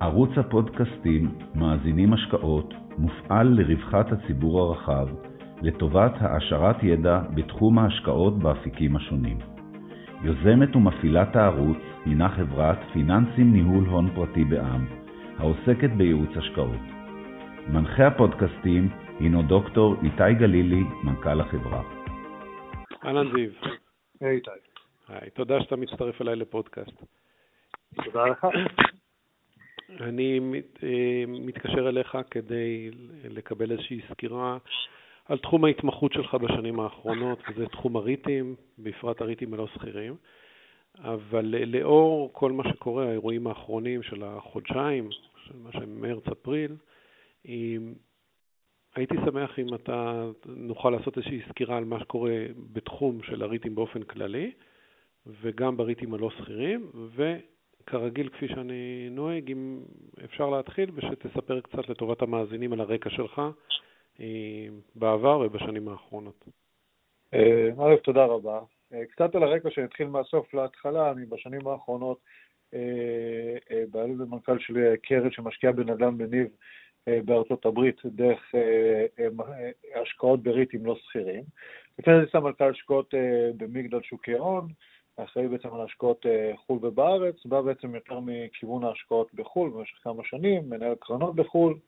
ערוץ הפודקאסטים מאזינים השקעות מופעל לרווחת הציבור הרחב, לטובת העשרת ידע בתחום ההשקעות באפיקים השונים. יוזמת ומפעילת הערוץ הינה חברת פיננסים ניהול הון פרטי בע"מ, העוסקת בייעוץ השקעות. מנחה הפודקאסטים הינו דוקטור איתי גלילי, מנכ"ל החברה. אהלן זיו. היי איתי. היי, תודה שאתה מצטרף אליי לפודקאסט. תודה לך. אני אה, מתקשר אליך כדי לקבל איזושהי סקירה על תחום ההתמחות שלך בשנים האחרונות, וזה תחום הריטים, בפרט הריטים הלא שכירים. אבל לאור כל מה שקורה, האירועים האחרונים של החודשיים, של מה שהם מרץ-אפריל, הייתי שמח אם אתה נוכל לעשות איזושהי סקירה על מה שקורה בתחום של הריטים באופן כללי, וגם בריטים הלא שכירים, וכרגיל, כפי שאני נוהג, אם אפשר להתחיל, ושתספר קצת לטובת המאזינים על הרקע שלך אה, בעבר ובשנים האחרונות. אה, א', תודה רבה. אה, קצת על הרקע שנתחיל מהסוף להתחלה, אני בשנים האחרונות בעלים ומנכ"ל של קרן שמשקיעה בנדל"ן בניב בארצות הברית דרך השקעות בריטים לא שכירים. לפני זה סמנכ"ל השקעות במגדל שוקי הון, אחראי בעצם על השקעות חו"ל ובארץ, בא בעצם יותר מכיוון ההשקעות בחו"ל במשך כמה שנים, מנהל קרנות בחו"ל,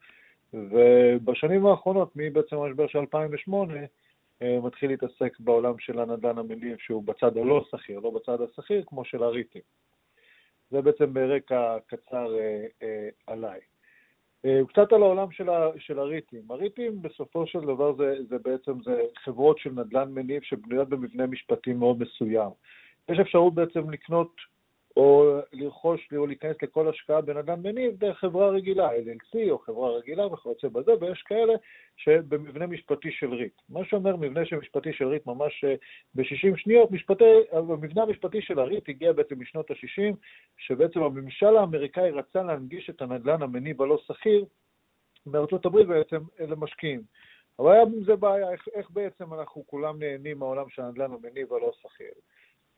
ובשנים האחרונות, מבעצם המשבר של 2008, מתחיל להתעסק בעולם של הנדל"ן המניב שהוא בצד הלא שכיר, לא בצד השכיר, כמו של הריטים. זה בעצם ברקע קצר אה, אה, עליי. אה, קצת על העולם של, ה, של הריטים. הריטים בסופו של דבר זה, זה בעצם זה חברות של נדל"ן מניב שבנויות במבנה משפטי מאוד מסוים. יש אפשרות בעצם לקנות או לרכוש או להיכנס לכל השקעה בנדל"ן מניב דרך חברה רגילה, LLC או חברה רגילה וכיוצא בזה, ויש כאלה שבמבנה משפטי של ריט. מה שאומר מבנה של משפטי של ריט ממש אה, ב-60 שניות, משפטי, המבנה המשפטי של הריט הגיע בעצם משנות ה-60, שבעצם הממשל האמריקאי רצה להנגיש את הנדל"ן המניב הלא סחיר בארצות הברית בעצם למשקיעים. אבל היה עם זה בעיה, איך, איך בעצם אנחנו כולם נהנים מהעולם של הנדל"ן המניב הלא סחיר.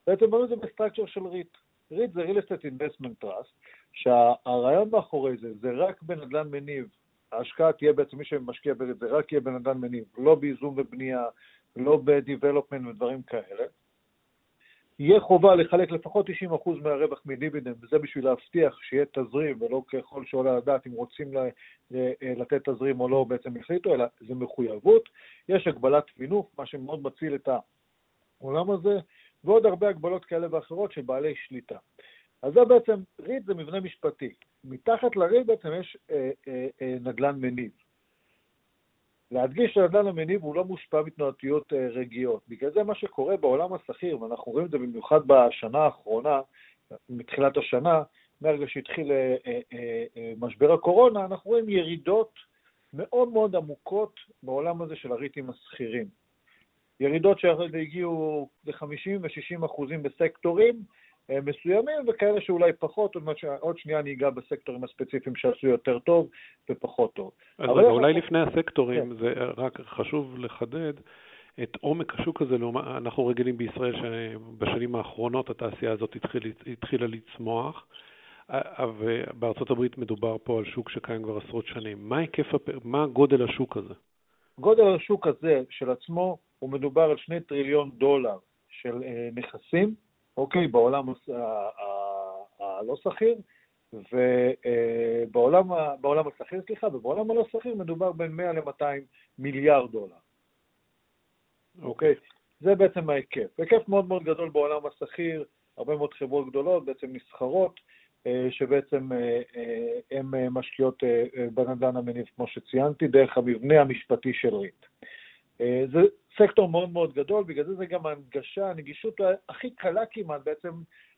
בעצם בנו את זה ב structure של ריט. ריט זה real estate investment trust, שהרעיון מאחורי זה, זה רק בנדל"ן מניב. ההשקעה תהיה בעצם, מי שמשקיע בריט זה רק יהיה בנדל"ן מניב, לא בייזום ובנייה, לא ב development ודברים כאלה. יהיה חובה לחלק לפחות 90% מהרווח מדיבידנד, וזה בשביל להבטיח שיהיה תזרים, ולא ככל שעולה לדעת אם רוצים לתת תזרים או לא בעצם החליטו, אלא זה מחויבות. יש הגבלת מינוף, מה שמאוד מציל את העולם הזה. ועוד הרבה הגבלות כאלה ואחרות של בעלי שליטה. אז זה בעצם, ריט זה מבנה משפטי. מתחת לריט בעצם יש אה, אה, אה, נדל"ן מניב. להדגיש שנדל"ן המניב הוא לא מושפע מתנועתיות אה, רגיעות. בגלל זה מה שקורה בעולם השכיר, ואנחנו רואים את זה במיוחד בשנה האחרונה, מתחילת השנה, מהרגע שהתחיל אה, אה, אה, אה משבר הקורונה, אנחנו רואים ירידות מאוד מאוד עמוקות בעולם הזה של הריטים השכירים. ירידות שהגיעו ל-50 ו-60 אחוזים בסקטורים אה, מסוימים, וכאלה שאולי פחות, עוד שנייה אני אגע בסקטורים הספציפיים שעשו יותר טוב ופחות טוב. אז רגע, אולי לפני הסקטורים, כן. זה רק חשוב לחדד את עומק השוק הזה, אנחנו רגילים בישראל שבשנים האחרונות התעשייה הזאת התחיל, התחילה לצמוח. ובארצות הברית מדובר פה על שוק שקיים כבר עשרות שנים. מה היקף, מה גודל השוק הזה? גודל השוק הזה של עצמו הוא מדובר על שני טריליון דולר של אה, נכסים, אוקיי, בעולם הלא שכיר, ובעולם אה, השכיר, סליחה, ובעולם הלא שכיר מדובר בין 100 ל-200 מיליארד דולר. אוקיי? זה בעצם ההיקף. היקף מאוד מאוד גדול בעולם הסחיר, הרבה מאוד חברות גדולות בעצם נסחרות, שבעצם הן משקיעות בנדל"ן המניב, כמו שציינתי, דרך המבנה המשפטי של ריט. זה סקטור מאוד מאוד גדול, בגלל זה זה גם ההנגשה, הנגישות הכי קלה כמעט בעצם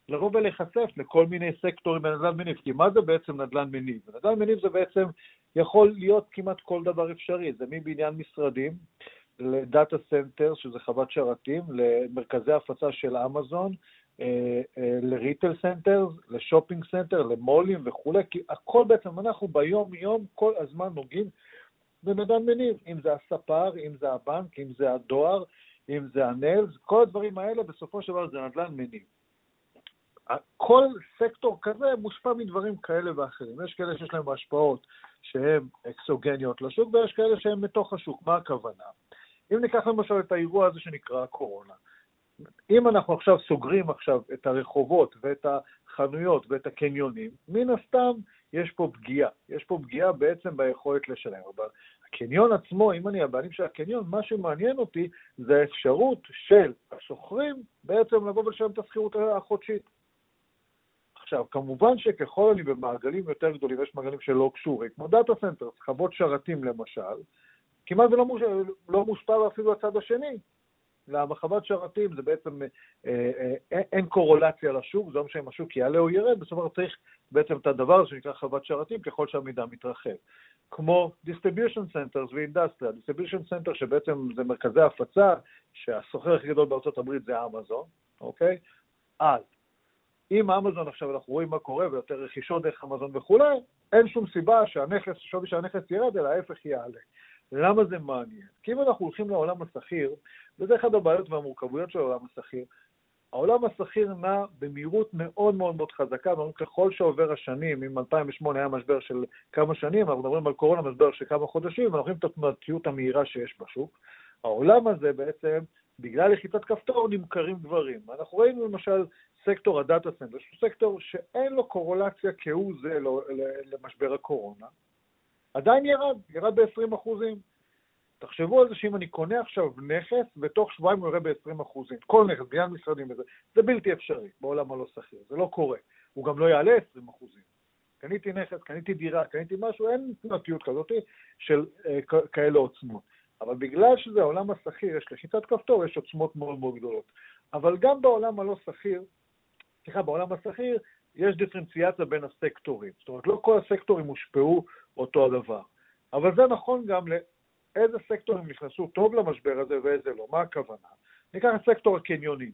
לבוא ולהיחשף לכל מיני סקטורים בנדל"ן מניב. כי מה זה בעצם נדל"ן מניב? נדל"ן מניב זה בעצם יכול להיות כמעט כל דבר אפשרי, זה מבניין משרדים ל data center, שזה חוות שרתים, למרכזי הפצה של אמזון, אה, אה, ל retail center, ל shopping center, למולים וכולי, כי הכל בעצם, אנחנו ביום-יום כל הזמן נוגעים בנדל"ן מניב, אם זה הספר, אם זה הבנק, אם זה הדואר, אם זה ה nails, כל הדברים האלה בסופו של דבר זה נדל"ן מניב. כל סקטור כזה מושפע מדברים כאלה ואחרים. יש כאלה שיש להם השפעות שהן אקסוגניות לשוק, ויש כאלה שהן מתוך השוק. מה הכוונה? אם ניקח למשל את האירוע הזה שנקרא הקורונה, אם אנחנו עכשיו סוגרים עכשיו את הרחובות ואת החנויות ואת הקניונים, מן הסתם יש פה פגיעה. יש פה פגיעה בעצם ביכולת לשלם. אבל הקניון עצמו, אם אני הבעלים של הקניון, מה שמעניין אותי זה האפשרות של השוכרים בעצם לבוא ולשלם את השכירות החודשית. עכשיו, כמובן שככל אני במעגלים יותר גדולים, יש מעגלים שלא קשורים, כמו data center, חוות שרתים למשל, כמעט ולא מוש... לא מושפע אפילו הצד השני. למה חוות שרתים זה בעצם, אה, אה, אה, אין קורולציה לשוק, זה לא משנה אם השוק יעלה או ירד, בסופו של דבר צריך בעצם את הדבר הזה שנקרא חוות שרתים ככל שהמידע מתרחב. כמו distribution centers ו industrial, distribution center שבעצם זה מרכזי הפצה, שהסוחר הכי גדול בארצות הברית זה אמזון, אוקיי? אז אם אמזון עכשיו אנחנו רואים מה קורה ויותר רכישות דרך אמזון וכולי, אין שום סיבה שהנכס, שווי שהנכס ירד, אלא ההפך יעלה. למה זה מעניין? כי אם אנחנו הולכים לעולם השכיר, וזה אחת הבעיות והמורכבויות של העולם השכיר, העולם השכיר נע במהירות מאוד מאוד מאוד חזקה, ככל שעובר השנים, אם 2008 היה משבר של כמה שנים, אנחנו מדברים על קורונה, משבר של כמה חודשים, ואנחנו רואים את התנועתיות המהירה שיש בשוק. העולם הזה בעצם, בגלל לחיצת כפתור, נמכרים דברים. אנחנו ראינו למשל סקטור ה data center, שהוא סקטור שאין לו קורולציה כהוא זה למשבר הקורונה, עדיין ירד, ירד ב-20 אחוזים. תחשבו על זה שאם אני קונה עכשיו נכס, בתוך שבועיים הוא ירד ב-20 אחוזים. כל נכס, בניין משרדים וזה, זה בלתי אפשרי בעולם הלא סחיר, זה לא קורה. הוא גם לא יעלה 20 אחוזים. קניתי נכס, קניתי דירה, קניתי משהו, אין תנועתיות כזאת של אה, כאלה עוצמות. אבל בגלל שזה העולם השכיר, יש לחיצת כפתור, יש עוצמות מאוד מאוד גדולות. אבל גם בעולם הלא שכיר, סליחה, בעולם השכיר, יש דיפרנציאציה בין הסקטורים. זאת אומרת, לא כל הסקטורים הושפעו אותו הדבר. אבל זה נכון גם לאיזה סקטורים נכנסו טוב למשבר הזה ואיזה לא. מה הכוונה? ניקח את סקטור הקניונים.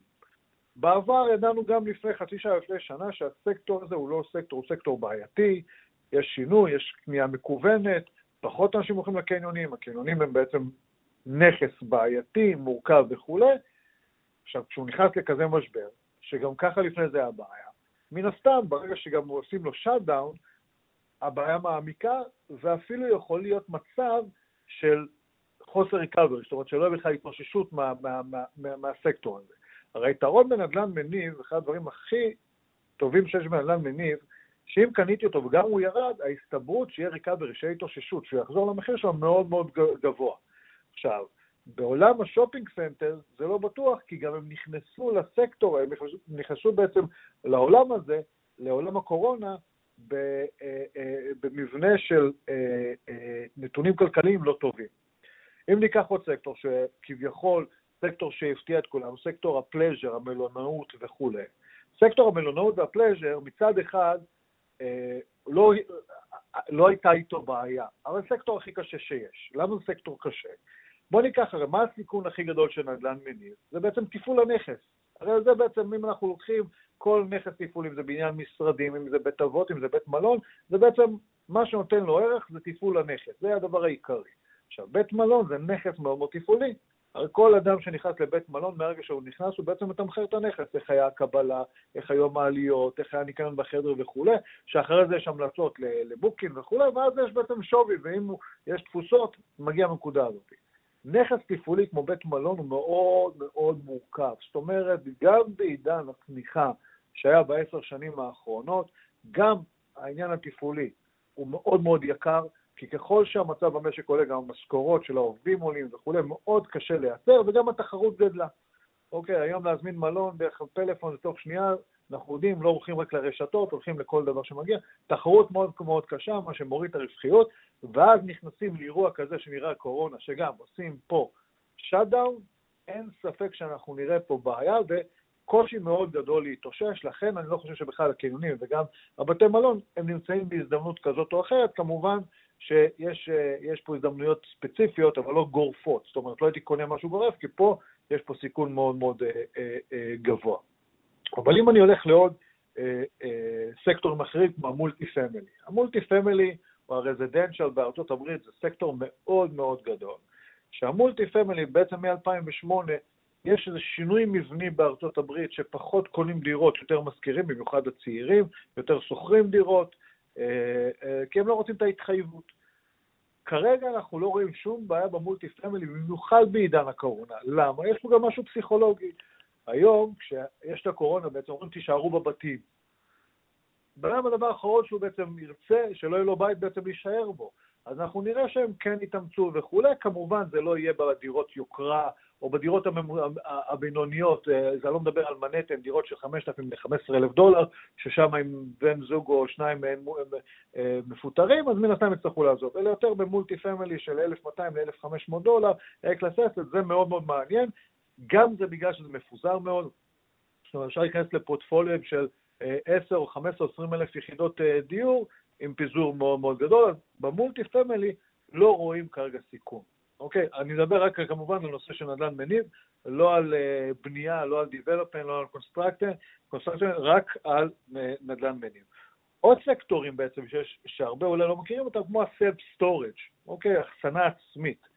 בעבר ידענו גם לפני חצי שעה, לפני שנה, שהסקטור הזה הוא לא סקטור, הוא סקטור בעייתי, יש שינוי, יש קנייה מקוונת, פחות אנשים הולכים לקניונים, הקניונים הם בעצם נכס בעייתי, מורכב וכולי. עכשיו, כשהוא נכנס לכזה משבר, שגם ככה לפני זה היה בעיה, מן הסתם, ברגע שגם עושים לו shutdown, הבעיה מעמיקה, ואפילו יכול להיות מצב של חוסר recovery, זאת אומרת שלא יהיה בכלל התאוששות מה, מה, מה, מה, מהסקטור הזה. הרי היתרון בנדל"ן מניב, אחד הדברים הכי טובים שיש בנדל"ן מניב, שאם קניתי אותו וגם הוא ירד, ההסתברות שיהיה recovery, שיהיה התאוששות, שהוא יחזור למחיר שלו מאוד מאוד גבוה. עכשיו, בעולם ה shopping center זה לא בטוח, כי גם הם נכנסו לסקטור, הם נכנסו בעצם לעולם הזה, לעולם הקורונה, אה, אה, במבנה של אה, נתונים כלכליים לא טובים. אם ניקח עוד סקטור שכביכול סקטור שהפתיע את כולם, סקטור הפלז'ר, המלונאות וכולי. סקטור המלונאות והפלז'ר מצד אחד לא, לא הייתה איתו בעיה, אבל סקטור הכי קשה שיש. למה זה סקטור קשה? בוא ניקח, הרי מה הסיכון הכי גדול של נדל"ן מניב? זה בעצם תפעול הנכס. הרי זה בעצם, אם אנחנו לוקחים כל נכס תפעולי, אם זה בניין משרדים, אם זה בית אבות, אם זה בית מלון, זה בעצם, מה שנותן לו ערך זה תפעול הנכס, זה הדבר העיקרי. עכשיו, בית מלון זה נכס מאוד מאוד תפעולי. הרי כל אדם שנכנס לבית מלון, מהרגע שהוא נכנס, הוא בעצם מתמחר את הנכס, איך היה הקבלה, איך היו המעליות, איך היה ניקיון בחדר וכולי, שאחרי זה יש המלצות לבוקינג וכולי, ואז יש בעצם שווי, ואם יש תפוסות, מגיע מהנקודה הזאת. נכס תפעולי כמו בית מלון הוא מאוד מאוד מורכב. זאת אומרת, גם בעידן הצמיחה שהיה בעשר שנים האחרונות, גם העניין התפעולי הוא מאוד מאוד יקר, כי ככל שהמצב במשק עולה, גם המשכורות של העובדים עולים וכולי, מאוד קשה לייצר, וגם התחרות גדלה. אוקיי, היום להזמין מלון דרך פלאפון לתוך שנייה, אנחנו יודעים, לא הולכים רק לרשתות, הולכים לכל דבר שמגיע. תחרות מאוד מאוד קשה, מה שמוריד את הרווחיות, ואז נכנסים לאירוע כזה שנראה קורונה, שגם עושים פה שאט-דאון, אין ספק שאנחנו נראה פה בעיה, וקושי מאוד גדול להתאושש, לכן אני לא חושב שבכלל הקניונים וגם הבתי מלון, הם נמצאים בהזדמנות כזאת או אחרת, כמובן שיש פה הזדמנויות ספציפיות, אבל לא גורפות, זאת אומרת, לא הייתי קונה משהו גורף, כי פה יש פה סיכון מאוד מאוד אה, אה, אה, גבוה. אבל אם אני הולך לעוד אה, אה, סקטורים אחרים, כמו ה multifamily, ה multifamily או ה residential בארצות הברית זה סקטור מאוד מאוד גדול, שה multifamily בעצם מ-2008 יש איזה שינוי מבני בארצות הברית שפחות קונים דירות, יותר משכירים, במיוחד הצעירים, יותר שוכרים דירות, אה, אה, כי הם לא רוצים את ההתחייבות. כרגע אנחנו לא רואים שום בעיה במולטי פמילי, במיוחד בעידן הקורונה. למה? יש פה גם משהו פסיכולוגי. היום, כשיש את הקורונה, בעצם אומרים תישארו בבתים. אדם הדבר האחרון שהוא בעצם ירצה, שלא יהיה לו בית בעצם להישאר בו. אז אנחנו נראה שהם כן יתאמצו וכולי, כמובן זה לא יהיה בדירות יוקרה או בדירות הבינוניות, אה, זה לא מדבר על מנהטן, דירות של 5,000 ל-15,000 דולר, ששם אם בן זוג או שניים מהם אה, מפוטרים, אז מן הסתם יצטרכו לעזוב. אלא יותר ב multi family של 1,200 ל-1,500 דולר, class asset, זה מאוד מאוד מעניין. גם זה בגלל שזה מפוזר מאוד, זאת אומרת, אפשר להיכנס לפורטפוליו של 10 אה, או 15 או 20 אלף יחידות דיור עם פיזור מאוד מאוד גדול, אז ב multi family לא רואים כרגע סיכון. אוקיי, אני אדבר רק כמובן על נושא של נדל"ן מניב, לא על uh, בנייה, לא על development, לא על construction, רק על uh, נדל"ן מניב. עוד סקטורים בעצם שיש, שהרבה אולי לא מכירים אותם, כמו ה-self storage, אוקיי, החסנה עצמית.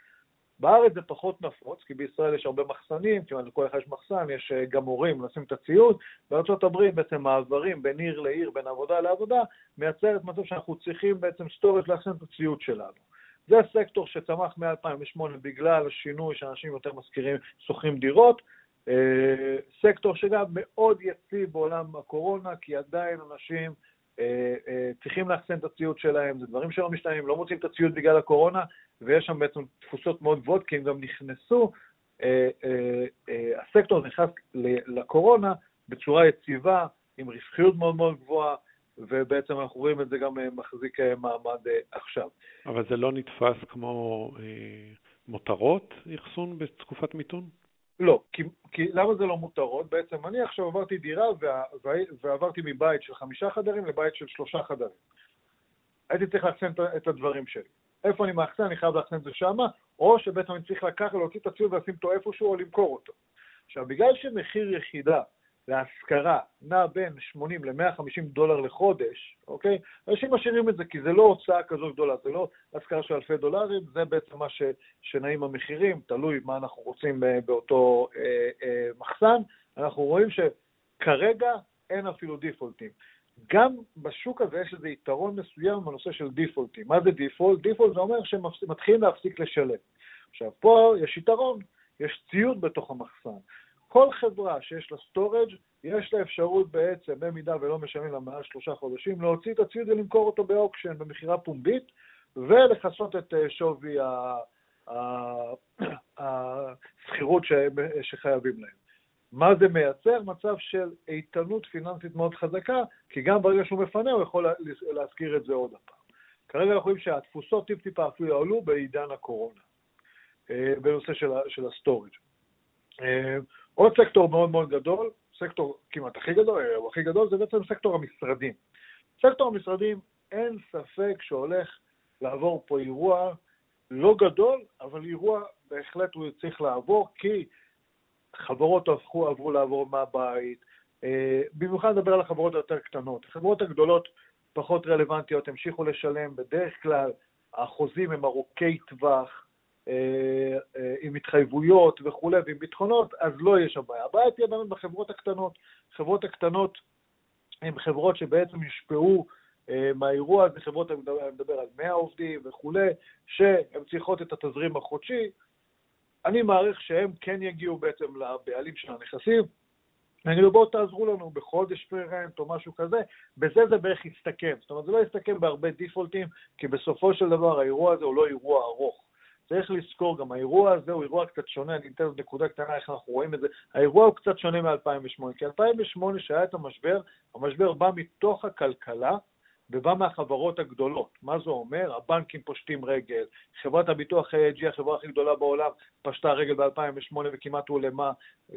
בארץ זה פחות נפוץ, כי בישראל יש הרבה מחסנים, כמעט לכל אחד יש מחסן, יש uh, גם הורים לשים את הציוד. בארה"ב בעצם מעברים בין עיר לעיר, בין עבודה לעבודה, מייצרת מצב שאנחנו צריכים בעצם storage לאחסן את הציוד שלנו. זה סקטור שצמח מ-2008 בגלל השינוי שאנשים יותר משכירים, שוכרים דירות. אה, סקטור שגם מאוד יציב בעולם הקורונה, כי עדיין אנשים אה, אה, צריכים לאחסן את הציוד שלהם, זה דברים שלא משתנים, לא מוצאים את הציוד בגלל הקורונה, ויש שם בעצם תפוסות מאוד גבוהות, כי הם גם נכנסו, הסקטור נכנס לקורונה בצורה יציבה, עם רווחיות מאוד מאוד גבוהה, ובעצם אנחנו רואים את זה גם אה, מחזיק אה, מעמד אה, עכשיו. אבל זה לא נתפס כמו אה, מותרות, אחסון בתקופת מיתון? לא, כי, כי למה זה לא מותרות? בעצם אני עכשיו עברתי דירה וה, ועברתי מבית של חמישה חדרים לבית של שלושה חדרים. הייתי צריך לאחסן את הדברים שלי. איפה אני מאחסן, אני חייב לאחסן את זה שמה, או שבעצם אני צריך לקחת, להוציא את הציוד ולשים אותו איפשהו או למכור אותו. עכשיו, בגלל שמחיר יחידה להשכרה נע בין 80 ל-150 דולר לחודש, אוקיי? אנשים משאירים את זה כי זה לא הוצאה כזו גדולה, זה לא השכרה של אלפי דולרים, זה בעצם מה ש, שנעים המחירים, תלוי מה אנחנו רוצים אה, באותו אה, אה, מחסן. אנחנו רואים שכרגע אין אפילו דיפולטים. גם בשוק הזה יש איזה יתרון מסוים בנושא של דיפולטים. מה זה דיפולט? דיפולט זה אומר שהם מתחילים להפסיק לשלם. עכשיו, פה יש יתרון, יש ציוד בתוך המחסן. כל חברה שיש לה storage יש לה אפשרות בעצם, במידה ולא משלמים לה מעל שלושה חודשים, להוציא את הציוד ולמכור אותו ב auction, במכירה פומבית, ולכסות את אה, שווי השכירות שחייבים להם. מה זה מייצר? מצב של איתנות פיננסית מאוד חזקה, כי גם ברגע שהוא מפנה הוא יכול להשכיר את זה עוד הפעם. כרגע אנחנו רואים שהתפוסות טיפ-טיפה אפילו עלו בעידן הקורונה, אה, בנושא של ה storage. אה, עוד סקטור מאוד מאוד גדול, סקטור כמעט הכי גדול, או הכי גדול, זה בעצם סקטור המשרדים. סקטור המשרדים, אין ספק שהולך לעבור פה אירוע לא גדול, אבל אירוע בהחלט הוא צריך לעבור, כי חברות הפכו, עברו לעבוד מהבית, אה, במיוחד לדבר על החברות היותר קטנות. החברות הגדולות פחות רלוונטיות, המשיכו לשלם, בדרך כלל החוזים הם ארוכי טווח, אה, אה, עם התחייבויות וכולי ועם ביטחונות, אז לא יש שם בעיה. הבעיה תהיה באמת בחברות הקטנות. חברות הקטנות הן חברות שבעצם יושפעו מהאירוע הזה, חברות, אני מדבר על 100 עובדים וכולי, שהן צריכות את התזרים החודשי. אני מעריך שהם כן יגיעו בעצם לבעלים של הנכסים, אגיד בואו תעזרו לנו בחודש פרנט או משהו כזה, בזה זה בערך יסתכם. זאת אומרת, זה לא יסתכם בהרבה דיפולטים, כי בסופו של דבר האירוע הזה הוא לא אירוע ארוך. צריך לזכור, גם האירוע הזה הוא אירוע קצת שונה, אני אתן נקודה קטנה איך אנחנו רואים את זה. האירוע הוא קצת שונה מ-2008, כי 2008 שהיה את המשבר, המשבר בא מתוך הכלכלה ובא מהחברות הגדולות. מה זה אומר? הבנקים פושטים רגל, חברת הביטוח AIG, החברה הכי גדולה בעולם, פשטה רגל ב-2008 וכמעט הולמה,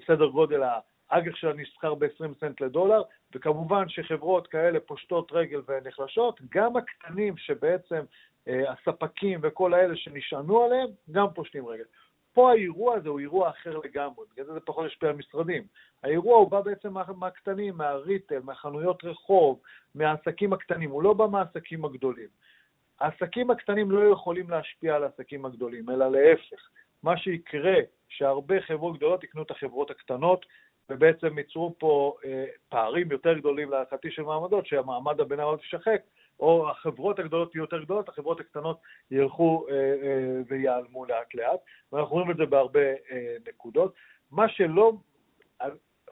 סדר גודל האג"ח שלה נסחר ב-20 סנט לדולר, וכמובן שחברות כאלה פושטות רגל ונחלשות, גם הקטנים שבעצם אה, הספקים וכל האלה שנשענו עליהם, גם פושטים רגל. פה האירוע הזה הוא אירוע אחר לגמרי, בגלל זה זה פחות השפיע על משרדים. האירוע הוא בא בעצם מה, מהקטנים, מהריטל, מהחנויות רחוב, מהעסקים הקטנים, הוא לא בא מהעסקים הגדולים. העסקים הקטנים לא יכולים להשפיע על העסקים הגדולים, אלא להפך. מה שיקרה, שהרבה חברות גדולות יקנו את החברות הקטנות, ובעצם ייצרו פה אה, פערים יותר גדולים להערכתי של מעמדות, שהמעמד הביניים עוד ישחק, או החברות הגדולות יהיו יותר גדולות, החברות הקטנות ילכו אה, אה, ויעלמו לאט לאט, ואנחנו רואים את זה בהרבה אה, נקודות. מה שלא,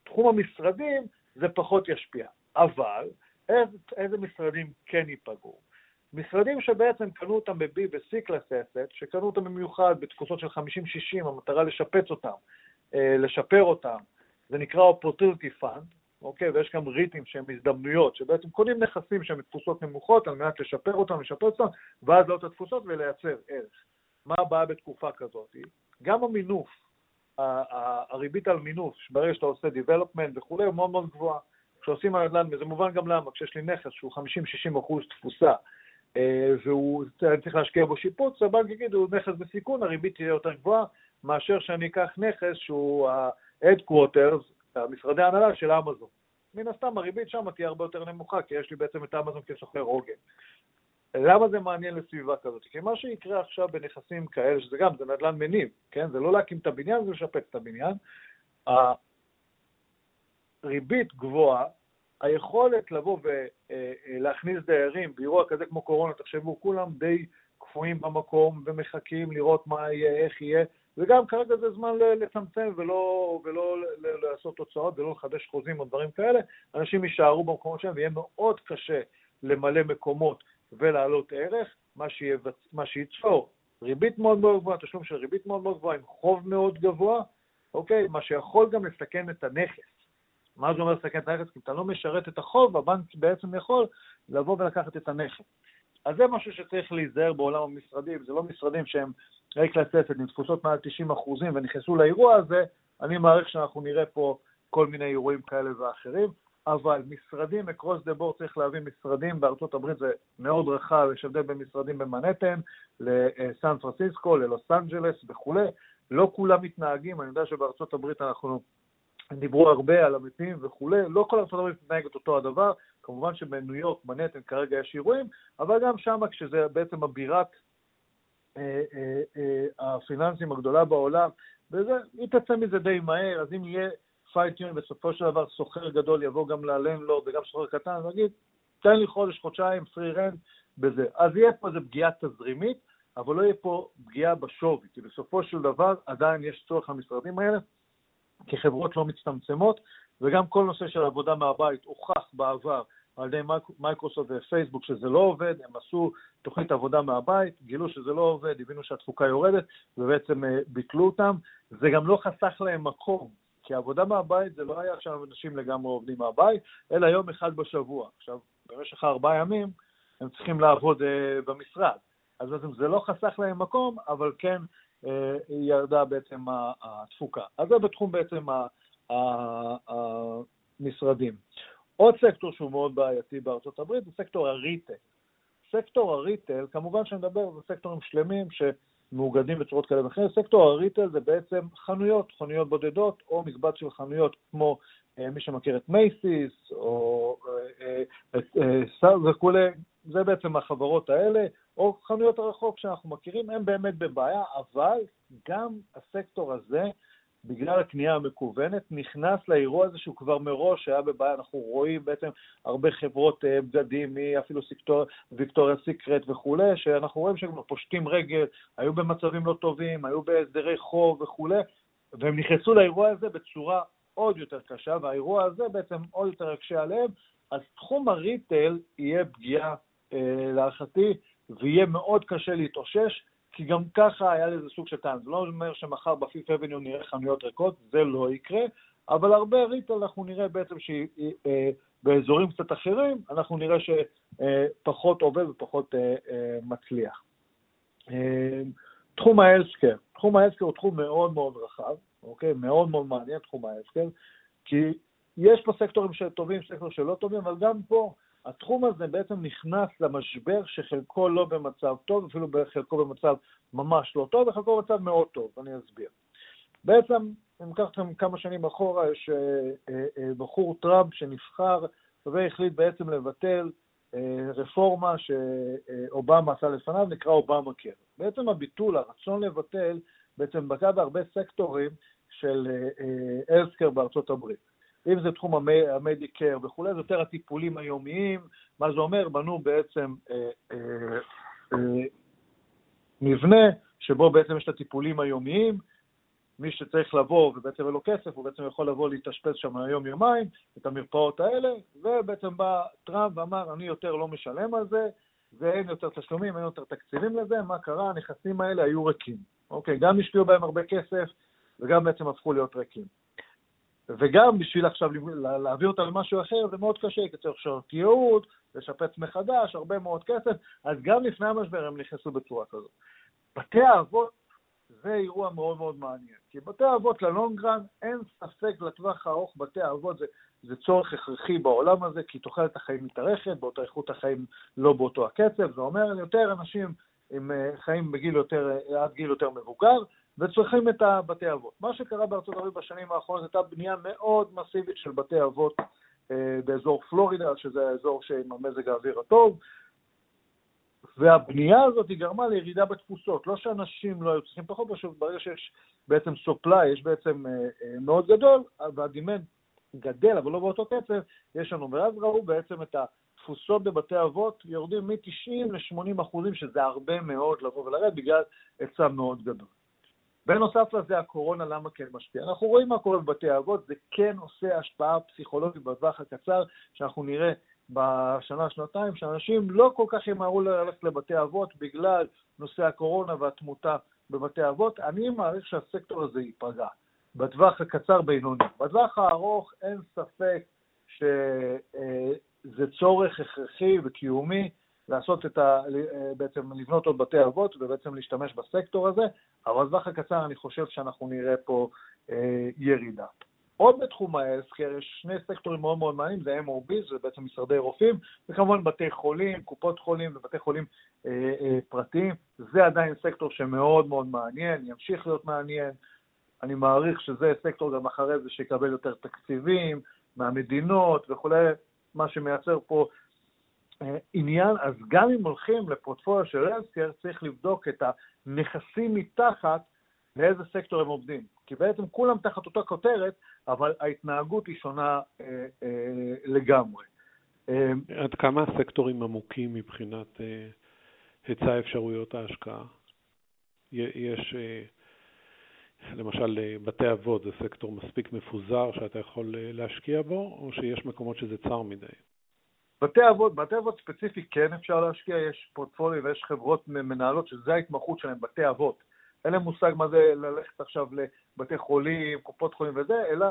תחום המשרדים זה פחות ישפיע, אבל איזה, איזה משרדים כן ייפגעו? משרדים שבעצם קנו אותם ב-B ו-C קלאססת, שקנו אותם במיוחד בתקופות של 50-60, המטרה לשפץ אותם, לשפר אותם, זה נקרא Opportunity Fund, אוקיי? ויש גם ריטים שהם הזדמנויות, שבעצם קונים נכסים שהם בתפוסות נמוכות על מנת לשפר אותם, לשפר אותם, ואז לעלות את התפוסות ולייצר ערך. מה הבעיה בתקופה כזאת? גם המינוף, הריבית על מינוף, ברגע שאתה עושה development וכולי, הוא מאוד מאוד גבוהה. כשעושים על נדל"ן, וזה מובן גם למה, כשיש לי נכס שהוא 50-60 אחוז תפוסה, אה, והוא צריך להשקיע בו שיפוץ, הבנק יגיד, הוא נכס בסיכון, הריבית תהיה יותר גבוהה, מאשר שאני אקח נכס שהוא ה-headquarters, המשרדי ההנהלה של אמזון. מן הסתם הריבית שם תהיה הרבה יותר נמוכה, כי יש לי בעצם את אמזון כסוחר עוגן. למה זה מעניין לסביבה כזאת? כי מה שיקרה עכשיו בנכסים כאלה, שזה גם, זה נדל"ן מניב, כן? זה לא להקים את הבניין, זה לשפץ את הבניין. הריבית גבוהה, היכולת לבוא ולהכניס דיירים באירוע כזה כמו קורונה, תחשבו, כולם די קפואים במקום ומחכים לראות מה יהיה, איך יהיה, וגם כרגע זה זמן לצמצם ולא, ולא לעשות תוצאות ולא לחדש חוזים או דברים כאלה, אנשים יישארו במקומות שלהם ויהיה מאוד קשה למלא מקומות ולהעלות ערך, מה, שיבצ... מה שייצור ריבית מאוד מאוד גבוהה, תשלום של ריבית מאוד מאוד גבוהה עם חוב מאוד גבוה, אוקיי? מה שיכול גם לסכן את הנכס. מה זה אומר לסכן את הנכס? כי אתה לא משרת את החוב, הבנק בעצם יכול לבוא ולקחת את הנכס. אז זה משהו שצריך להיזהר בעולם המשרדים, זה לא משרדים שהם ריק לצפת עם תפוסות מעל 90 אחוזים ונכנסו לאירוע הזה, אני מעריך שאנחנו נראה פה כל מיני אירועים כאלה ואחרים, אבל משרדים, אקרוס דה בור צריך להביא משרדים, בארצות הברית זה מאוד רחב, יש הבדל בין משרדים במנהטן לסן פרנסיסקו, ללוס אנג'לס וכולי, לא כולם מתנהגים, אני יודע שבארצות הברית אנחנו דיברו הרבה על המתים וכולי, לא כל ארצות הברית מתנהגת אותו הדבר, כמובן שבניו יורק, מנהטן, כרגע יש אירועים, אבל גם שם כשזה בעצם הבירת הפיננסים הגדולה בעולם, וזה, היא תצא מזה די מהר, אז אם יהיה פייטיון, בסופו של דבר סוחר גדול יבוא גם ללנדלורד וגם סוחר קטן, ויגיד, תן לי חודש, חודשיים, פרי רנט, בזה. אז יהיה פה איזו פגיעה תזרימית, אבל לא יהיה פה פגיעה בשווי, כי בסופו של דבר עדיין יש צורך למשרדים האלה, כי חברות לא מצטמצמות, וגם כל נושא של עבודה מהבית הוכח בעבר על ידי מייקרוסופט ופייסבוק שזה לא עובד, הם עשו תוכנית עבודה מהבית, גילו שזה לא עובד, הבינו שהתפוקה יורדת, ובעצם אה, ביטלו אותם. זה גם לא חסך להם מקום, כי עבודה מהבית זה לא היה עכשיו אנשים לגמרי עובדים מהבית, אלא יום אחד בשבוע. עכשיו, במשך ארבעה ימים הם צריכים לעבוד uh, במשרד. אז בעצם זה לא חסך להם מקום, אבל כן uh, ירדה בעצם התפוקה. אז זה בתחום בעצם המשרדים. עוד סקטור שהוא מאוד בעייתי בארצות הברית זה סקטור הריטל. סקטור הריטל, כמובן שאני מדבר, זה סקטורים שלמים שמאוגדים בצורות כאלה ואחרות. סקטור הריטל זה בעצם חנויות, חנויות בודדות, או מקבץ של חנויות כמו אה, מי שמכיר את מייסיס, או אה, אה, וכולי, זה בעצם החברות האלה, או חנויות הרחוב שאנחנו מכירים, הם באמת בבעיה, אבל גם הסקטור הזה, בגלל הקנייה המקוונת, נכנס לאירוע הזה שהוא כבר מראש היה בבעיה. אנחנו רואים בעצם הרבה חברות אה, בגדים, אפילו סיקטור, ויקטוריה סיקרט וכולי, שאנחנו רואים שהם פושטים רגל, היו במצבים לא טובים, היו בהסדרי חוב וכולי, והם נכנסו לאירוע הזה בצורה עוד יותר קשה, והאירוע הזה בעצם עוד יותר יקשה עליהם. אז תחום הריטל יהיה פגיעה, אה, להערכתי, ויהיה מאוד קשה להתאושש. כי גם ככה היה לזה סוג של טעם. זה לא אומר שמחר בפיפ אבניו נראה חנויות ריקות, זה לא יקרה, אבל הרבה ריטל אנחנו נראה בעצם שבאזורים אה, קצת אחרים, אנחנו נראה שפחות עובד ופחות אה, אה, מצליח. תחום האלסקר, תחום האלסקר הוא תחום מאוד מאוד רחב, אוקיי? מאוד מאוד מעניין תחום האלסקר, כי יש פה סקטורים טובים, סקטורים שלא טובים, אבל גם פה התחום הזה בעצם נכנס למשבר שחלקו לא במצב טוב, אפילו חלקו במצב ממש לא טוב, וחלקו במצב מאוד טוב, אני אסביר. בעצם, אם ניקח אתכם כמה שנים אחורה, יש אה, אה, אה, בחור טראמפ שנבחר והחליט בעצם לבטל רפורמה שאובמה עשה לפניו, נקרא אובמה קר. בעצם הביטול, הרצון לבטל, בעצם פגע בהרבה סקטורים של אלסקר בארצות הברית. אם זה תחום המדיקר וכולי, זה יותר הטיפולים היומיים, מה זה אומר? בנו בעצם אה, אה, אה, מבנה שבו בעצם יש את הטיפולים היומיים, מי שצריך לבוא ובעצם אין לו כסף, הוא בעצם יכול לבוא להתאשפז שם יום-יומיים, את המרפאות האלה, ובעצם בא טראמפ ואמר, אני יותר לא משלם על זה, ואין יותר תשלומים, אין יותר תקציבים לזה, מה קרה? הנכסים האלה היו ריקים. אוקיי, גם השקיעו בהם הרבה כסף, וגם בעצם הפכו להיות ריקים. וגם בשביל עכשיו להעביר אותה למשהו אחר זה מאוד קשה, כי צריך ייעוד, לשפץ מחדש, הרבה מאוד כסף, אז גם לפני המשבר הם נכנסו בצורה כזאת. בתי האבות זה אירוע מאוד מאוד מעניין, כי בתי האבות ללונגרן, אין ספק לטווח הארוך, בתי האבות זה, זה צורך הכרחי בעולם הזה, כי תוחלת החיים מתארכת, באותה איכות החיים לא באותו הקצב, זה אומר יותר אנשים עם אה, חיים בגיל יותר, אה, עד גיל יותר מבוגר, וצריכים את הבתי אבות. מה שקרה בארצות הברית בשנים האחרונות הייתה בנייה מאוד מסיבית של בתי אבות אה, באזור פלורידה, שזה האזור עם המזג האוויר הטוב, והבנייה הזאת היא גרמה לירידה בתפוסות. לא שאנשים לא היו צריכים פחות, פשוט ברגע שיש בעצם supply, יש בעצם אה, אה, מאוד גדול, והדימנט גדל, אבל לא באותו קצב, יש לנו, ואז ראו בעצם את התפוסות בבתי אבות יורדים מ-90 ל-80 אחוזים, שזה הרבה מאוד לבוא ולרדת בגלל היצע מאוד גדול. בנוסף לזה, הקורונה, למה כן משפיע? אנחנו רואים מה קורה בבתי האבות, זה כן עושה השפעה פסיכולוגית בטווח הקצר, שאנחנו נראה בשנה, שנתיים, שאנשים לא כל כך ימהרו ללכת לבתי אבות בגלל נושא הקורונה והתמותה בבתי אבות. אני מעריך שהסקטור הזה ייפגע בטווח הקצר-בינוני. בטווח הארוך אין ספק שזה צורך הכרחי וקיומי לעשות את ה... בעצם לבנות עוד בתי אבות ובעצם להשתמש בסקטור הזה, אבל בטווח הקצר אני חושב שאנחנו נראה פה אה, ירידה. עוד בתחום ההסקר יש שני סקטורים מאוד מאוד מעניינים, זה MOB, זה בעצם משרדי רופאים, וכמובן בתי חולים, קופות חולים ובתי חולים אה, אה, פרטיים. זה עדיין סקטור שמאוד מאוד מעניין, ימשיך להיות מעניין. אני מעריך שזה סקטור גם אחרי זה שיקבל יותר תקציבים מהמדינות וכולי, מה שמייצר פה אה, עניין, אז גם אם הולכים לפורטפוליו של אלסקר, צריך לבדוק את הנכסים מתחת לאיזה סקטור הם עובדים. כי בעצם כולם תחת אותה כותרת, אבל ההתנהגות היא שונה אה, אה, לגמרי. אה, עד כמה הסקטורים עמוקים מבחינת אה, היצע אפשרויות ההשקעה? יש, אה, למשל, אה, בתי אבות זה סקטור מספיק מפוזר שאתה יכול אה, להשקיע בו, או שיש מקומות שזה צר מדי? בתי אבות, בתי אבות ספציפי כן אפשר להשקיע, יש פורטפוליו ויש חברות מנהלות שזה ההתמחות שלהם, בתי אבות. אין להם מושג מה זה ללכת עכשיו לבתי חולים, קופות חולים וזה, אלא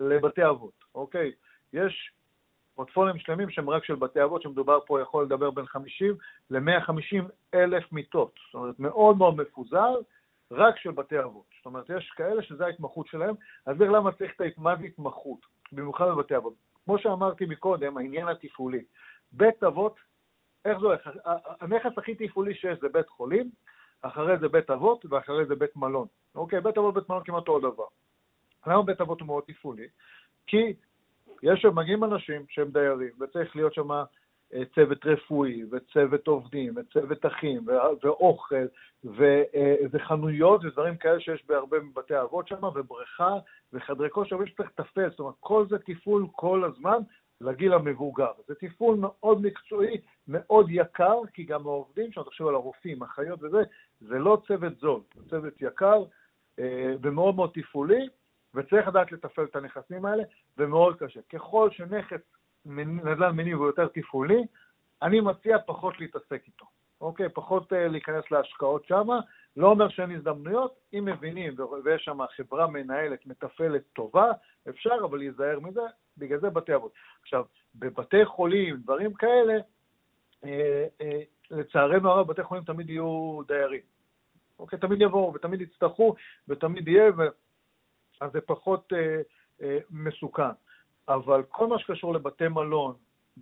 לבתי אבות, אוקיי? יש פורטפוליו שלמים שהם רק של בתי אבות, שמדובר פה, יכול לדבר בין 50 ל-150 אלף מיטות. זאת אומרת, מאוד מאוד מפוזר, רק של בתי אבות. זאת אומרת, יש כאלה שזה ההתמחות שלהם, אז למה צריך את מה זה התמחות, במיוחד בבתי אבות. כמו שאמרתי מקודם, העניין התפעולי. בית אבות, איך זה הולך? הנכס הכי תפעולי שיש זה בית חולים, אחרי זה בית אבות ואחרי זה בית מלון. אוקיי, בית אבות ובית מלון כמעט אותו דבר. למה בית אבות הוא מאוד תפעולי? כי יש שם, מגיעים אנשים שהם דיירים, וצריך להיות שם צוות רפואי, וצוות עובדים, וצוות אחים, ואוכל, אה, וחנויות, ודברים כאלה שיש בהרבה מבתי אבות שם, ובריכה, וחדרי כושר, ויש צריך לתפעל, זאת אומרת, כל זה תפעול כל הזמן לגיל המבוגר. זה תפעול מאוד מקצועי, מאוד יקר, כי גם העובדים שם, תחשבו על הרופאים, אחיות וזה, זה לא צוות זול, זה צוות יקר אה, ומאוד מאוד תפעולי, וצריך לדעת לתפעל את הנכסים האלה, ומאוד קשה. ככל שנכס נדל"ן מניב הוא יותר תפעולי, אני מציע פחות להתעסק איתו, אוקיי? פחות uh, להיכנס להשקעות שם. לא אומר שאין הזדמנויות, אם מבינים ויש שם חברה מנהלת, מתפעלת טובה, אפשר, אבל להיזהר מזה, בגלל זה בתי אבות. עכשיו, בבתי חולים, דברים כאלה, אה, אה, לצערנו הרב, בתי חולים תמיד יהיו דיירים. אוקיי, תמיד יבואו ותמיד יצטרכו ותמיד יהיה, ו... אז זה פחות אה, אה, מסוכן. אבל כל מה שקשור לבתי מלון,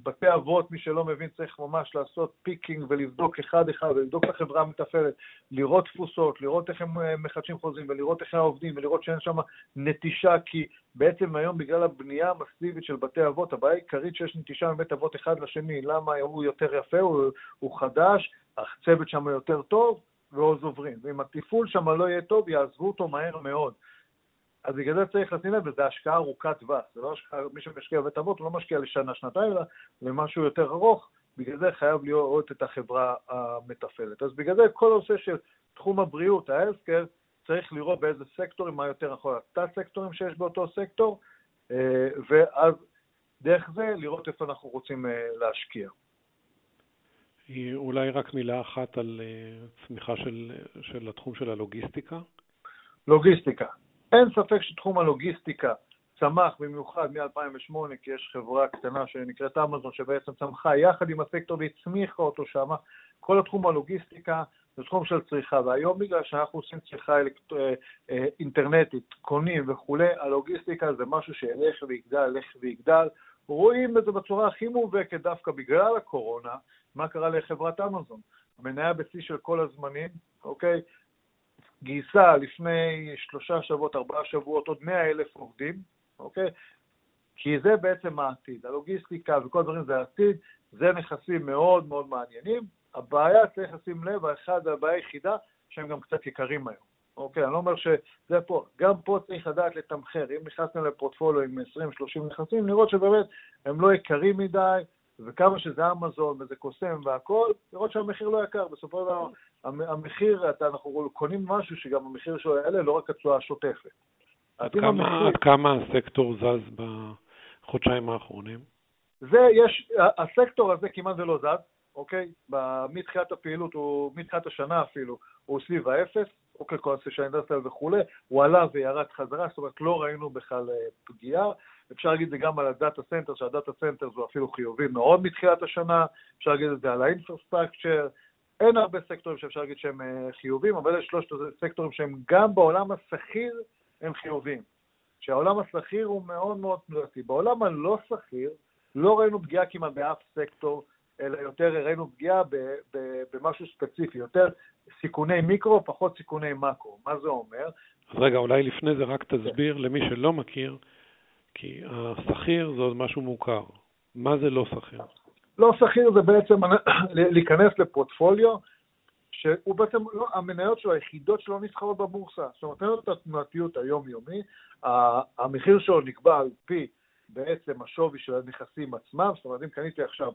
בתי אבות, מי שלא מבין, צריך ממש לעשות picking ולבדוק אחד-אחד, ולבדוק את החברה המתפעלת, לראות תפוסות, לראות איך הם אה, מחדשים חוזים, ולראות איך הם עובדים, ולראות שאין שם נטישה, כי בעצם היום בגלל הבנייה המסיבית של בתי אבות, הבעיה העיקרית שיש נטישה מבית אבות אחד לשני, למה הוא יותר יפה, הוא, הוא חדש, הצוות שם יותר טוב, ועוז עוברים, ואם התפעול שם לא יהיה טוב, יעזבו אותו מהר מאוד. אז בגלל זה צריך לשים לב, וזו השקעה ארוכת טווח. זה לא השקעה, מי שמשקיע בבית אבות הוא לא משקיע לשנה, שנתיים, אלא למשהו יותר ארוך, בגלל זה חייב להיות את החברה המתפעלת. אז בגלל זה כל הנושא של תחום הבריאות, ה-healthcare, צריך לראות באיזה סקטורים, מה יותר נכון, התת-סקטורים שיש באותו סקטור, אה, ואז דרך זה לראות איפה אנחנו רוצים אה, להשקיע. אולי רק מילה אחת על אה, צמיחה של, של התחום של הלוגיסטיקה? לוגיסטיקה. אין ספק שתחום הלוגיסטיקה צמח במיוחד מ-2008, כי יש חברה קטנה שנקראת אמזון, שבעצם צמחה יחד עם הסקטור והצמיחה אותו שם. כל התחום הלוגיסטיקה זה תחום של צריכה, והיום בגלל שאנחנו עושים צריכה אלקט... אה, אה, אינטרנטית, קונים וכולי, הלוגיסטיקה זה משהו שילך ויגדל, ילך ויגדל. רואים את זה בצורה הכי מובהקת דווקא בגלל הקורונה, מה קרה לחברת אמזון. המניה בשיא של כל הזמנים, אוקיי? גייסה לפני שלושה שבועות, ארבעה שבועות, עוד מאה אלף עובדים, אוקיי? כי זה בעצם העתיד. הלוגיסטיקה וכל הדברים זה העתיד, זה נכסים מאוד מאוד מעניינים. הבעיה, צריך לשים לב, האחד, הבעיה היחידה, שהם גם קצת יקרים היום. אוקיי, אני לא אומר שזה פה, גם פה צריך לדעת לתמחר. אם נכנסתם לפורטפוליו עם 20-30 נכסים, לראות שבאמת הם לא יקרים מדי, וכמה שזה אמזון וזה קוסם והכל, לראות שהמחיר לא יקר. בסופו של דבר, המחיר, אתה, אנחנו קונים משהו שגם המחיר שלו יעלה, לא רק התשואה השוטפת. עד כמה, המחיר... כמה הסקטור זז בחודשיים האחרונים? זה, יש, הסקטור הזה כמעט ולא זז, אוקיי? מתחילת הפעילות, הוא, מתחילת השנה אפילו, הוא סביב האפס, אוקיי, כל הנושא של ה industrial וכולי, הוא עלה וירד חזרה, זאת אומרת, לא ראינו בכלל אה, פגיעה. אפשר להגיד את זה גם על ה data center, שה data center זו אפילו חיובי מאוד מתחילת השנה, אפשר להגיד את זה על ה infrastructure, אין הרבה סקטורים שאפשר להגיד שהם אה, חיובים, אבל יש שלושת סקטורים שהם גם בעולם הסחיר הם חיובים. שהעולם השכיר הוא מאוד מאוד תנועתי. בעולם הלא שכיר לא ראינו פגיעה כמעט באף סקטור, אלא יותר ראינו פגיעה במשהו ספציפי, יותר סיכוני מיקרו, פחות סיכוני מקרו. מה זה אומר? אז רגע, אולי לפני זה רק תסביר למי שלא מכיר, כי השכיר זה עוד משהו מוכר. מה זה לא שכיר? לא שכיר זה בעצם להיכנס לפורטפוליו, שהוא בעצם, לא, המניות שלו, היחידות שלו נסחרות בבורסה. זאת אומרת, אין לו את התנועתיות היומיומי, המחיר שלו נקבע על פי בעצם השווי של הנכסים עצמם, זאת אומרת, אם קניתי עכשיו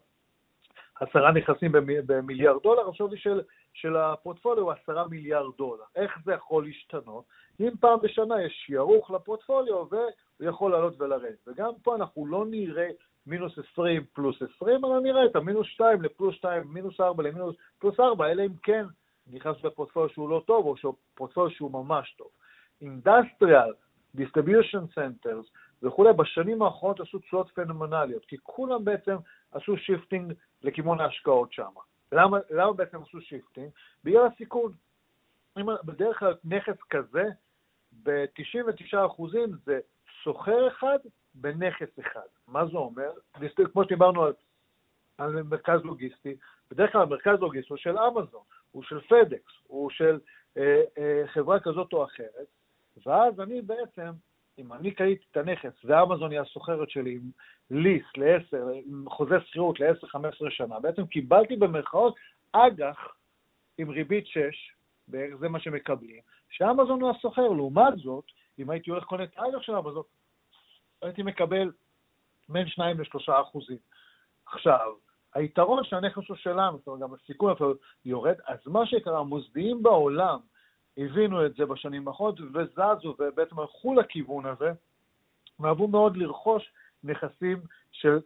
עשרה נכסים במיליארד דולר, השווי של, של הפורטפוליו הוא עשרה מיליארד דולר. איך זה יכול להשתנות? אם פעם בשנה יש שיערוך לפורטפוליו והוא יכול לעלות ולרדת. וגם פה אנחנו לא נראה מינוס 20 פלוס 20, אלא נראה את המינוס 2 לפלוס 2, מינוס 4 למינוס פלוס 4, אלא אם כן נכנס לפורטפוליו שהוא לא טוב, או פורטפוליו שהוא ממש טוב. Industrial, Distribution Centers וכולי, בשנים האחרונות עשו תשואות פנומנליות, כי כולם בעצם עשו shifting לכיוון ההשקעות שם. למה, למה בעצם עשו shifting? בגלל הסיכון. בדרך כלל נכס כזה, ב-99% זה שוכר אחד בנכס אחד. מה זה אומר? כמו שדיברנו על, על מרכז לוגיסטי, בדרך כלל המרכז לוגיסטי הוא של אמזון, הוא של פדקס, הוא של אה, אה, חברה כזאת או אחרת, ואז אני בעצם, אם אני קניתי את הנכס ואמזון היא הסוחרת שלי עם ליס ל-10, עם חוזה שכירות ל-10-15 שנה, בעצם קיבלתי במרכאות אג"ח עם ריבית 6, בערך זה מה שמקבלים, שאמזון הוא הסוחר. לעומת זאת, אם הייתי הולך קונה את האג"ח של אמזון, הייתי מקבל בין 2 ל-3 אחוזים. עכשיו, היתרון שהנכס הוא שלנו, זאת אומרת, גם הסיכון אפילו יורד, אז מה שקרה, המוסדיים בעולם הבינו את זה בשנים האחרונות וזזו ובעצם הלכו לכיוון הזה, ואהבו מאוד לרכוש נכסים של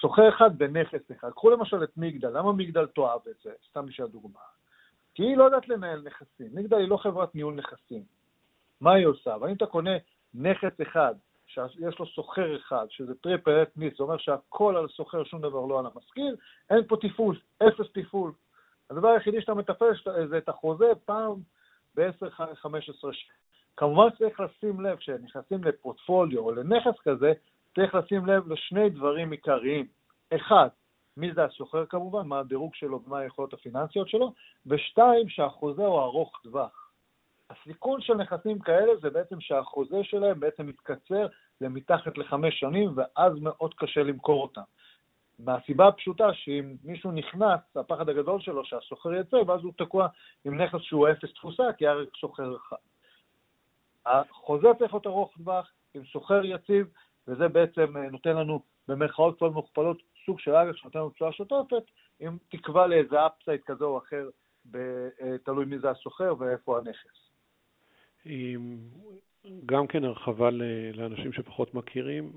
סוחר אחד בנכס אחד. קחו למשל את מגדל, למה מגדל תאהב את זה? סתם בשביל הדוגמה. כי היא לא יודעת לנהל נכסים. מגדל היא לא חברת ניהול נכסים. מה היא עושה? אבל אם אתה קונה נכס אחד שיש לו שוכר אחד, שזה triple net lease, זה אומר שהכל על שוכר, שום דבר לא על המשכיר, אין פה תפעול, אפס תפעול. הדבר היחידי שאתה מטפל זה את החוזה פעם ב-10-15 שנים. כמובן צריך לשים לב, כשנכנסים לפורטפוליו או לנכס כזה, צריך לשים לב לשני דברים עיקריים. אחד, מי זה השוכר כמובן, מה הדירוג שלו ומה היכולות הפיננסיות שלו, ושתיים, שהחוזה הוא ארוך טווח. הסיכון של נכסים כאלה זה בעצם שהחוזה שלהם בעצם מתקצר למתחת לחמש שנים, ואז מאוד קשה למכור אותם. מהסיבה הפשוטה שאם מישהו נכנס, הפחד הגדול שלו שהסוחר יצא, ואז הוא תקוע עם נכס שהוא אפס תפוסה, כי היה רק סוחר אחד. החוזה צריך להיות ארוך טווח, עם סוחר יציב, וזה בעצם אה, נותן לנו במרכאות כפולות מוכפלות סוג של אג"ח שנותן לנו תשואה שוטפת, עם תקווה לאיזה אפסייד כזה או אחר, אה, תלוי מי זה הסוחר ואיפה הנכס. גם כן הרחבה לאנשים שפחות מכירים,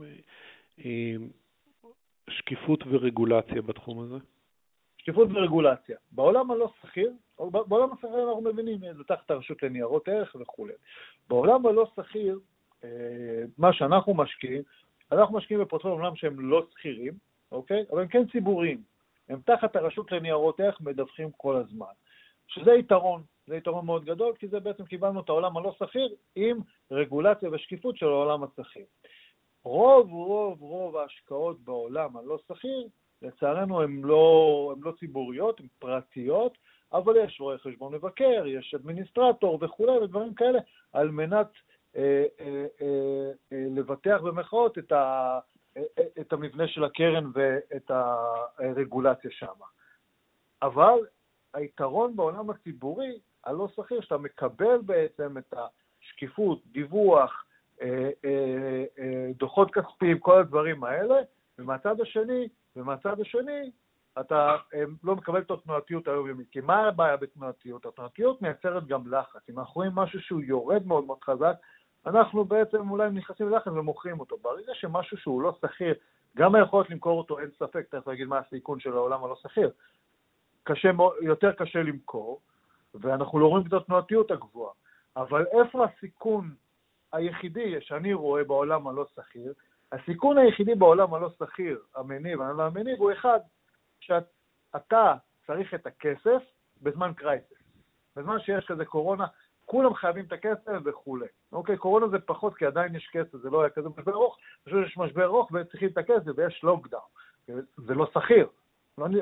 שקיפות ורגולציה בתחום הזה? שקיפות ורגולציה. בעולם הלא שכיר, בעולם השכיר אנחנו מבינים, זה תחת הרשות לניירות ערך וכולי. בעולם הלא שכיר, אה, מה שאנחנו משקיעים, אנחנו משקיעים בפרוטפול עולם שהם לא שכירים, אוקיי? אבל הם כן ציבוריים. הם תחת הרשות לניירות ערך מדווחים כל הזמן. שזה יתרון, זה יתרון מאוד גדול, כי זה בעצם קיבלנו את העולם הלא שכיר עם רגולציה ושקיפות של העולם השכיר. רוב רוב רוב ההשקעות בעולם הלא שכיר, לצערנו הן לא, לא ציבוריות, הן פרטיות, אבל יש רואה חשבון מבקר, יש אדמיניסטרטור וכולי ודברים כאלה, על מנת אה, אה, אה, אה, לבטח במחאות את, ה, אה, אה, את המבנה של הקרן ואת הרגולציה שם. אבל היתרון בעולם הציבורי, הלא שכיר, שאתה מקבל בעצם את השקיפות, דיווח, אה, אה, אה, דוחות כספיים, כל הדברים האלה, ומהצד השני, ומהצד השני, אתה לא מקבל את התנועתיות היומיומית. כי מה הבעיה בתנועתיות? התנועתיות מייצרת גם לחץ. אם אנחנו רואים משהו שהוא יורד מאוד מאוד חזק, אנחנו בעצם אולי נכנסים ללחץ ומוכרים אותו. ברגע שמשהו שהוא לא שכיר, גם היכולת למכור אותו, אין ספק, תכף להגיד מה הסיכון של העולם הלא שכיר. קשה, יותר קשה למכור, ואנחנו לא רואים את התנועתיות הגבוהה. אבל איפה הסיכון היחידי שאני רואה בעולם הלא שכיר, הסיכון היחידי בעולם הלא שכיר, המניב, אני לא המניב, הוא אחד, שאתה צריך את הכסף בזמן קרייסס. בזמן שיש כזה קורונה, כולם חייבים את הכסף וכולי. אוקיי, קורונה זה פחות, כי עדיין יש כסף, זה לא היה כזה משבר ארוך, פשוט יש משבר ארוך וצריכים את הכסף ויש לוקדאון. זה לא שכיר. לא,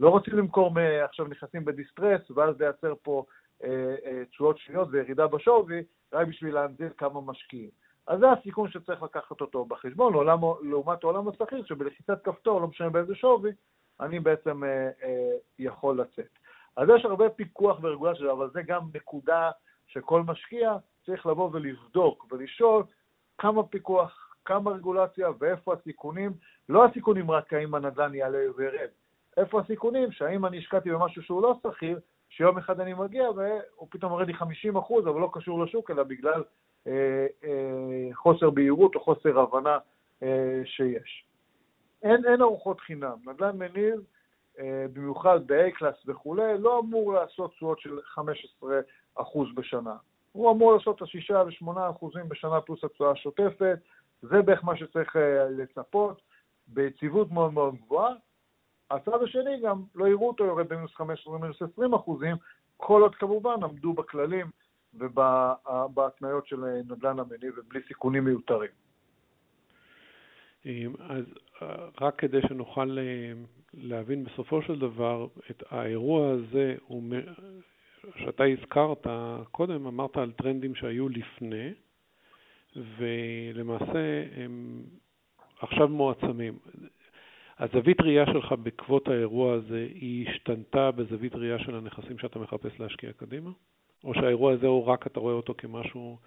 לא רוצים למכור, עכשיו נכנסים בדיסטרס, ואז לייצר פה אה, אה, תשואות שניות וירידה בשווי, רק בשביל להנזיר כמה משקיעים. אז זה הסיכון שצריך לקחת אותו בחשבון, לעולם, לעומת העולם השכיר, שבלחיצת כפתור, לא משנה באיזה שווי, אני בעצם אה, אה, יכול לצאת. אז יש הרבה פיקוח ורגולציה, אבל זה גם נקודה שכל משקיע צריך לבוא ולבדוק ולשאול כמה פיקוח, כמה רגולציה ואיפה הסיכונים, לא הסיכונים רק האם הנדל"ן יעלה וירד, איפה הסיכונים שהאם אני השקעתי במשהו שהוא לא שכיר, שיום אחד אני מגיע והוא פתאום מוריד לי 50 אחוז, אבל לא קשור לשוק, אלא בגלל אה, אה, חוסר בהירות או חוסר הבנה אה, שיש. אין, אין ארוחות חינם. נדל"ן מניב, אה, במיוחד ב-A-קלאס וכולי, לא אמור לעשות תשואות של 15 אחוז בשנה. הוא אמור לעשות את ה-6 ו-8 אחוזים בשנה פלוס התשואה השוטפת, זה בערך מה שצריך אה, לצפות, ביציבות מאוד מאוד גבוהה. הצד השני גם לא יראו אותו יורד במינוס 15 ומינוס 20 אחוזים, כל עוד כמובן עמדו בכללים ובהתניות של נדל"ן המניב ובלי סיכונים מיותרים. אז רק כדי שנוכל אה, להבין בסופו של דבר את האירוע הזה, שאתה הזכרת קודם, אמרת על טרנדים שהיו לפני, ולמעשה הם עכשיו מועצמים. הזווית ראייה שלך בעקבות האירוע הזה היא השתנתה בזווית ראייה של הנכסים שאתה מחפש להשקיע קדימה? או שהאירוע הזה הוא רק אתה רואה אותו כמשהו,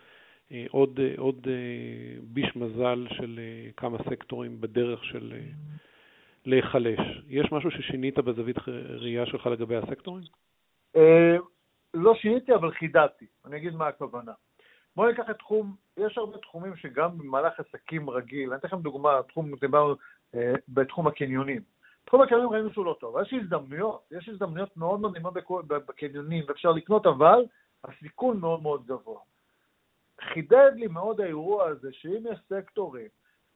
אה, עוד, אה, עוד אה, ביש מזל של כמה סקטורים בדרך של להיחלש? יש משהו ששינית בזווית ראייה שלך לגבי הסקטורים? לא שיניתי, אבל חידדתי. אני אגיד מה הכוונה. בואו ניקח את תחום, יש הרבה תחומים שגם במהלך עסקים רגיל, אני אתן לכם דוגמה, תחום, דיברנו אה, בתחום הקניונים. תחום הקניונים ראינו שהוא לא טוב, יש הזדמנויות, יש הזדמנויות מאוד מדהימות בקניונים, ואפשר לקנות, אבל הסיכון מאוד מאוד גבוה. חידד לי מאוד האירוע הזה, שאם יש סקטורים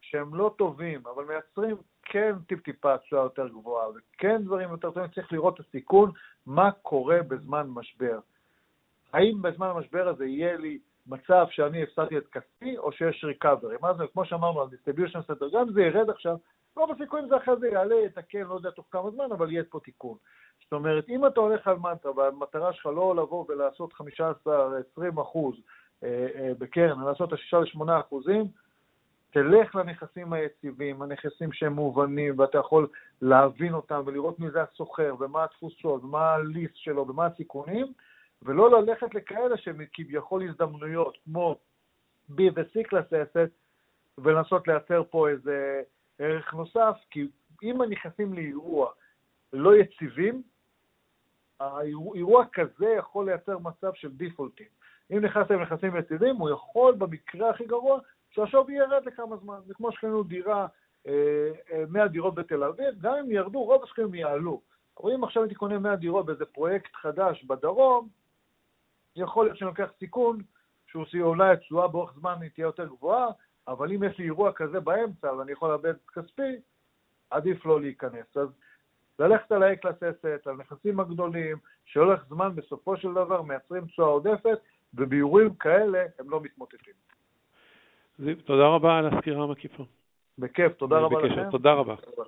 שהם לא טובים, אבל מייצרים כן טיפ-טיפה תשואה יותר גבוהה, וכן דברים יותר טובים, צריך לראות את הסיכון, מה קורה בזמן משבר. האם בזמן המשבר הזה יהיה לי מצב שאני הפסדתי את כספי, או שיש recovery. מה זה, כמו שאמרנו על distribution center, גם זה ירד עכשיו, רוב הסיכויים זה אחרי זה יעלה, יתקן, לא יודע תוך כמה זמן, אבל יהיה פה תיקון. זאת אומרת, אם אתה הולך על מנטרה, והמטרה שלך לא לבוא ולעשות 15-20 אחוז אה, אה, בקרן, לעשות את ה-6 ל-8 אחוזים, תלך לנכסים היציבים, הנכסים שהם מובנים, ואתה יכול להבין אותם ולראות מי זה הסוחר, ומה התפוסות, ומה הליסט שלו, ומה הסיכונים, ולא ללכת לכאלה שהם כביכול הזדמנויות, כמו B ו-C ולנסות לייצר פה איזה ערך נוסף, כי אם הנכסים לאירוע לא יציבים, האירוע כזה יכול לייצר מצב של דיפולטים. אם נכנס להם נכסים יציבים, הוא יכול במקרה הכי גרוע שהשווי ירד לכמה זמן. זה כמו שקנינו דירה, 100 אה, דירות בתל אביב, גם אם ירדו, רוב השקעים יעלו. אבל אם עכשיו הייתי קונה 100 דירות באיזה פרויקט חדש בדרום, יכול להיות שאני לוקח סיכון, שהוא אולי התשואה באורך זמן תהיה יותר גבוהה, אבל אם יש לי אירוע כזה באמצע ואני יכול לאבד כספי, עדיף לא להיכנס. אז ללכת על Asset, על הנכסים הגדולים, שהולך זמן בסופו של דבר מייצרים תשואה עודפת, ובאירועים כאלה הם לא מתמוטטים. תודה רבה על הסקירה המקיפה. בכיף, תודה רבה לכם. תודה רבה.